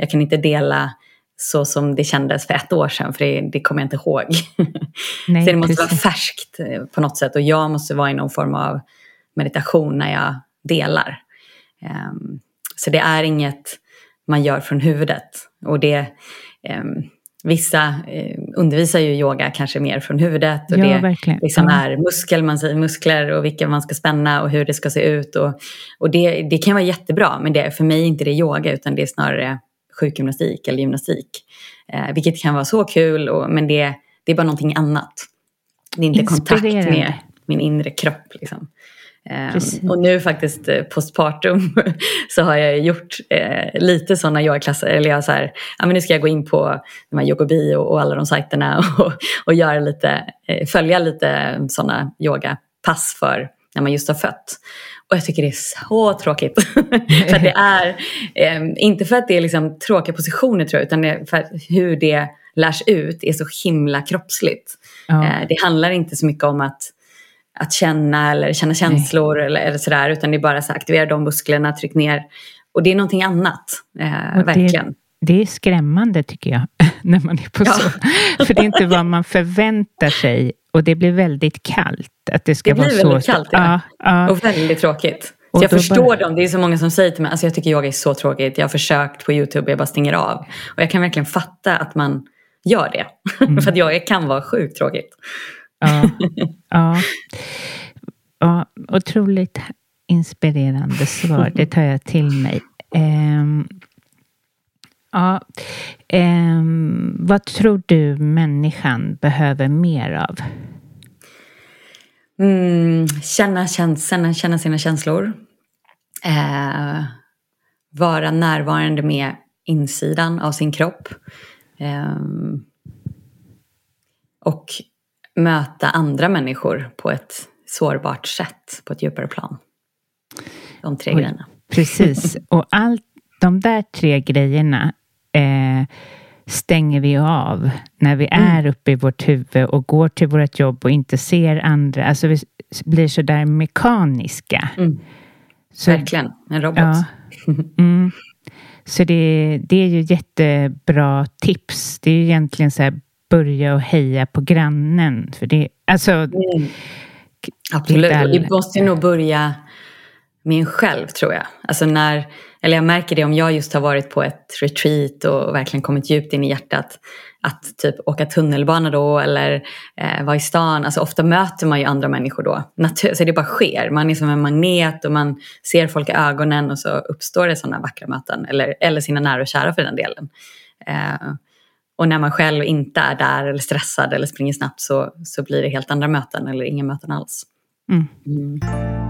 Jag kan inte dela så som det kändes för ett år sedan, för det, det kommer jag inte ihåg. Nej, så det måste precis. vara färskt eh, på något sätt och jag måste vara i någon form av meditation när jag delar. Um, så det är inget man gör från huvudet. Och det, eh, vissa eh, undervisar ju yoga kanske mer från huvudet. Och ja, det verkligen. liksom är muskel, man säger muskler och vilka man ska spänna och hur det ska se ut. Och, och det, det kan vara jättebra, men det, för mig är inte det yoga utan det är snarare sjukgymnastik eller gymnastik. Eh, vilket kan vara så kul, och, men det, det är bara någonting annat. Det är inte kontakt med min inre kropp. Liksom. Um, och nu faktiskt eh, postpartum så har jag gjort eh, lite sådana yogaklasser. Eller jag så här, ja, men nu ska jag gå in på de här Yogobi och, och alla de sajterna och, och göra lite, eh, följa lite sådana yogapass för när man just har fött. Och jag tycker det är så tråkigt. för det är, eh, inte för att det är liksom tråkiga positioner tror jag, utan för hur det lärs ut är så himla kroppsligt. Ja. Eh, det handlar inte så mycket om att att känna eller känna känslor eller, eller sådär. Utan det är bara så aktivera de musklerna, tryck ner. Och det är någonting annat, eh, verkligen. Det är skrämmande tycker jag, när man är på ja. så. För det är inte vad man förväntar sig och det blir väldigt kallt. Att det ska det blir vara väldigt så. kallt, ja. ja. Och väldigt tråkigt. Så jag förstår bara... dem. Det är så många som säger till mig, alltså jag tycker yoga är så tråkigt. Jag har försökt på YouTube och jag bara stänger av. Och jag kan verkligen fatta att man gör det. Mm. För att yoga kan vara sjukt tråkigt. Ja, ja. ja, otroligt inspirerande svar. Det tar jag till mig. Um, ja, um, vad tror du människan behöver mer av? Mm, känna, känna, känna sina känslor. Eh, vara närvarande med insidan av sin kropp. Eh, och möta andra människor på ett sårbart sätt, på ett djupare plan. De tre Oj, grejerna. Precis, och allt de där tre grejerna eh, stänger vi av när vi mm. är uppe i vårt huvud och går till vårt jobb och inte ser andra. Alltså vi blir så där mekaniska. Mm. Så, Verkligen, en robot. Ja, mm. Så det, det är ju jättebra tips. Det är ju egentligen så här börja och heja på grannen. För det, alltså, mm. Absolut, all... vi måste nog börja med en själv tror jag. Alltså när, eller jag märker det om jag just har varit på ett retreat och verkligen kommit djupt in i hjärtat. Att typ åka tunnelbana då eller eh, vara i stan. Alltså ofta möter man ju andra människor då. Natur, så det bara sker. Man är som en magnet och man ser folk i ögonen och så uppstår det sådana vackra möten. Eller, eller sina nära och kära för den delen. Eh, och när man själv inte är där eller stressad eller springer snabbt så, så blir det helt andra möten eller inga möten alls. Mm. Mm.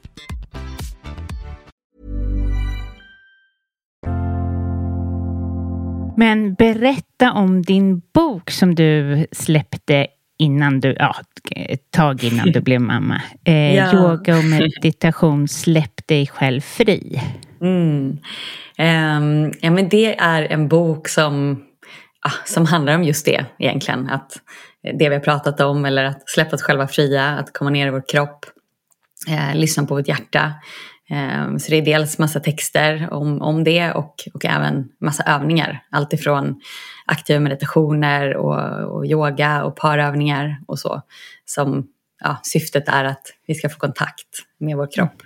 Men berätta om din bok som du släppte innan du, ja, ett tag innan du blev mamma. Eh, ja. Yoga och meditation, släpp dig själv fri. Mm. Um, ja, men det är en bok som, ah, som handlar om just det egentligen. Att det vi har pratat om eller att släppa oss själva fria, att komma ner i vår kropp, eh, lyssna på vårt hjärta. Ehm, så det är dels massa texter om, om det och, och även massa övningar. Allt ifrån aktiva meditationer och, och yoga och parövningar och så. Som ja, syftet är att vi ska få kontakt med vår kropp.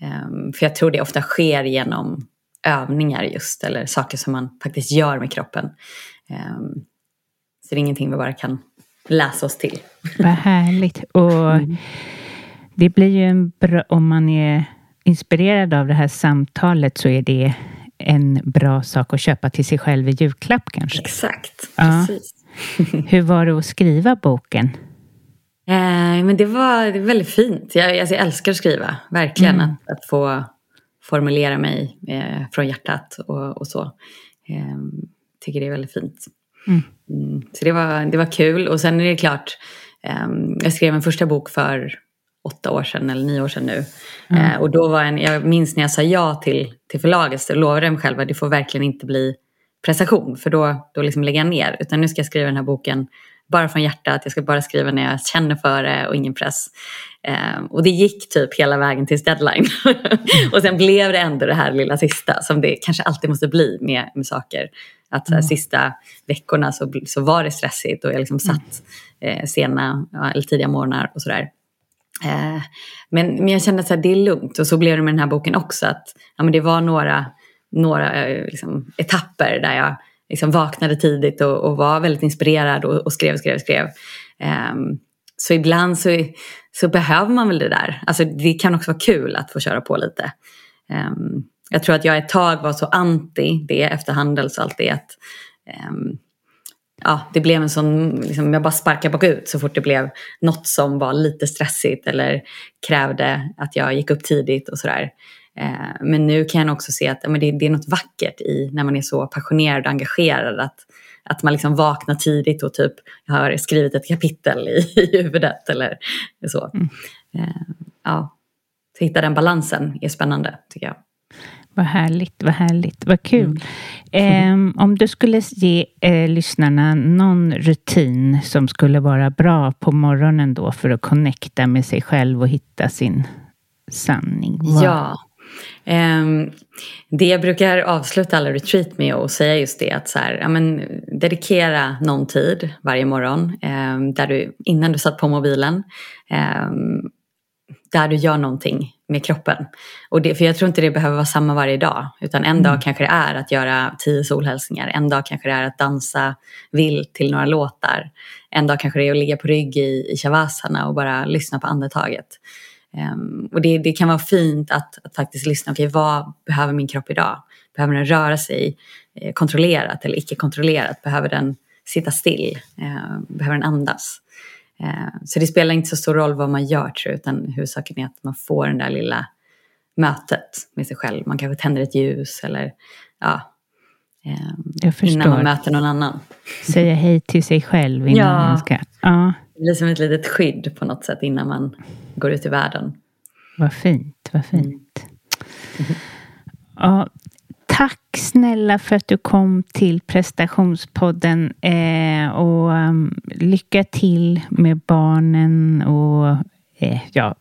Um, för jag tror det ofta sker genom övningar just, eller saker som man faktiskt gör med kroppen. Um, så det är ingenting vi bara kan läsa oss till. Vad härligt. Och mm. det blir ju en bra, om man är inspirerad av det här samtalet så är det en bra sak att köpa till sig själv i julklapp kanske? Exakt, ja. precis. Hur var det att skriva boken? Eh, men det var, väldigt fint. Jag, alltså jag älskar att skriva, verkligen. Mm. Att, att, få formulera mig eh, från hjärtat och, och så. Eh, tycker det är väldigt fint. Mm. Mm, så det var, det var kul. Och sen är det klart, eh, jag skrev en första bok för åtta år sedan eller nio år sedan nu. Mm. Eh, och då var en, jag minns när jag sa ja till, till förlaget så lovade jag mig själv att det får verkligen inte bli prestation för då, då liksom lägger jag ner. Utan nu ska jag skriva den här boken bara från hjärtat, jag ska bara skriva när jag känner för det och ingen press. Eh, och det gick typ hela vägen tills deadline. och sen blev det ändå det här lilla sista som det kanske alltid måste bli med, med saker. Att mm. sista veckorna så, så var det stressigt och jag liksom satt eh, sena eller tidiga morgnar och sådär. Eh, men, men jag kände att det är lugnt och så blev det med den här boken också. Att ja, men det var några, några eh, liksom, etapper där jag liksom vaknade tidigt och, och var väldigt inspirerad och, och skrev, skrev, skrev. Um, så ibland så, så behöver man väl det där. Alltså det kan också vara kul att få köra på lite. Um, jag tror att jag ett tag var så anti det efter Handels alltså och allt det. Att, um, ja, det blev en sån, liksom, jag bara sparkade bakut så fort det blev något som var lite stressigt eller krävde att jag gick upp tidigt och sådär. Eh, men nu kan jag också se att men det, det, är något vackert i när man är så passionerad och engagerad. Att, att man liksom vaknar tidigt och typ har skrivit ett kapitel i, i huvudet eller så. Mm. Eh, ja, så hitta den balansen är spännande tycker jag. Vad härligt, vad härligt, vad kul. Mm. Eh, om du skulle ge eh, lyssnarna någon rutin som skulle vara bra på morgonen då för att connecta med sig själv och hitta sin sanning. Vad? Ja. Um, det jag brukar avsluta alla retreat med och säga just det att så här, ja, men, dedikera någon tid varje morgon um, där du, innan du satt på mobilen um, där du gör någonting med kroppen. Och det, för jag tror inte det behöver vara samma varje dag. Utan en mm. dag kanske det är att göra tio solhälsningar. En dag kanske det är att dansa vilt till några låtar. En dag kanske det är att ligga på rygg i, i shavasana och bara lyssna på andetaget. Um, och det, det, kan vara fint att, att faktiskt lyssna. Okej, okay, vad behöver min kropp idag? Behöver den röra sig eh, kontrollerat eller icke kontrollerat? Behöver den sitta still? Eh, behöver den andas? Eh, så det spelar inte så stor roll vad man gör tror jag, utan huvudsaken är att man får det där lilla mötet med sig själv. Man kanske tänder ett ljus eller ja, eh, innan man möter någon annan. Säga hej till sig själv innan ja. man ska... Ja. Det blir som ett litet skydd på något sätt innan man går ut i världen. Vad fint, vad fint. Mm. Ja, tack snälla för att du kom till prestationspodden eh, och um, lycka till med barnen och eh, ja,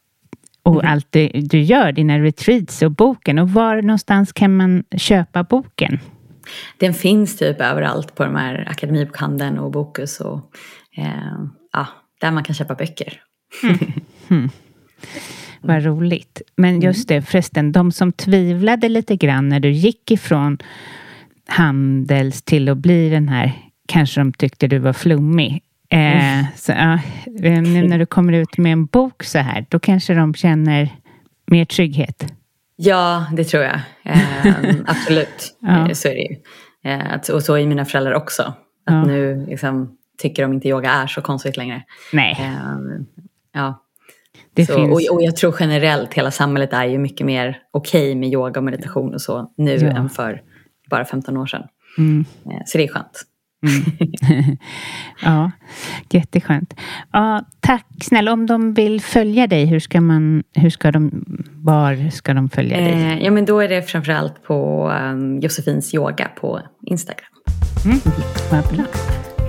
och mm. allt det du gör, dina retreats och boken. Och var någonstans kan man köpa boken? Den finns typ överallt på de här Akademibokhandeln och Bokus och eh, ja, där man kan köpa böcker. Mm. Mm. Vad roligt. Men mm. just det förresten, de som tvivlade lite grann när du gick ifrån Handels till att bli den här, kanske de tyckte du var flummig. Eh, mm. så, ja, eh, nu när du kommer ut med en bok så här, då kanske de känner mer trygghet. Ja, det tror jag. Eh, absolut, ja. Eh, så är det ju. Eh, och så är mina föräldrar också. Att ja. nu liksom, tycker de inte yoga är så konstigt längre. Nej. Eh, ja. Det så, finns... och, och, jag tror generellt hela samhället är ju mycket mer okej okay med yoga och meditation och så nu ja. än för bara 15 år sedan. Mm. Eh, så det är skönt. Mm. ja, jätteskönt. Ja, tack snälla. Om de vill följa dig, hur ska, man, hur ska de, var ska de följa dig? Eh, ja, men då är det framförallt på um, Josefins yoga på Instagram. Mm. Vad bra.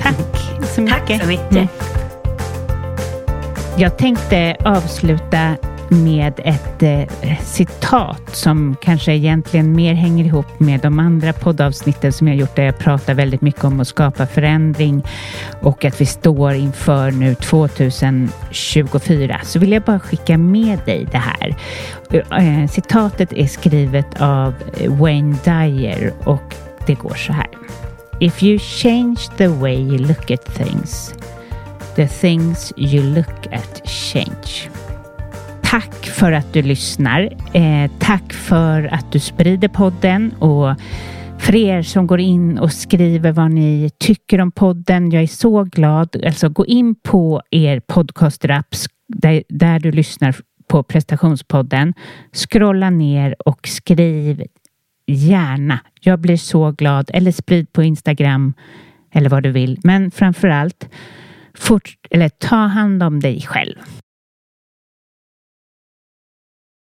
Tack så mycket. Tack så mycket. Mm. Jag tänkte avsluta med ett eh, citat som kanske egentligen mer hänger ihop med de andra poddavsnitten som jag gjort där jag pratar väldigt mycket om att skapa förändring och att vi står inför nu 2024 så vill jag bara skicka med dig det här. Eh, eh citatet är skrivet av eh, Wayne Dyer och det går så här. If you change the way you look at things The things you look at change. Tack för att du lyssnar. Eh, tack för att du sprider podden och för er som går in och skriver vad ni tycker om podden. Jag är så glad. Alltså gå in på er podcastrapp där, där du lyssnar på prestationspodden. Scrolla ner och skriv gärna. Jag blir så glad. Eller sprid på Instagram eller vad du vill. Men framför allt fort, eller ta hand om dig själv.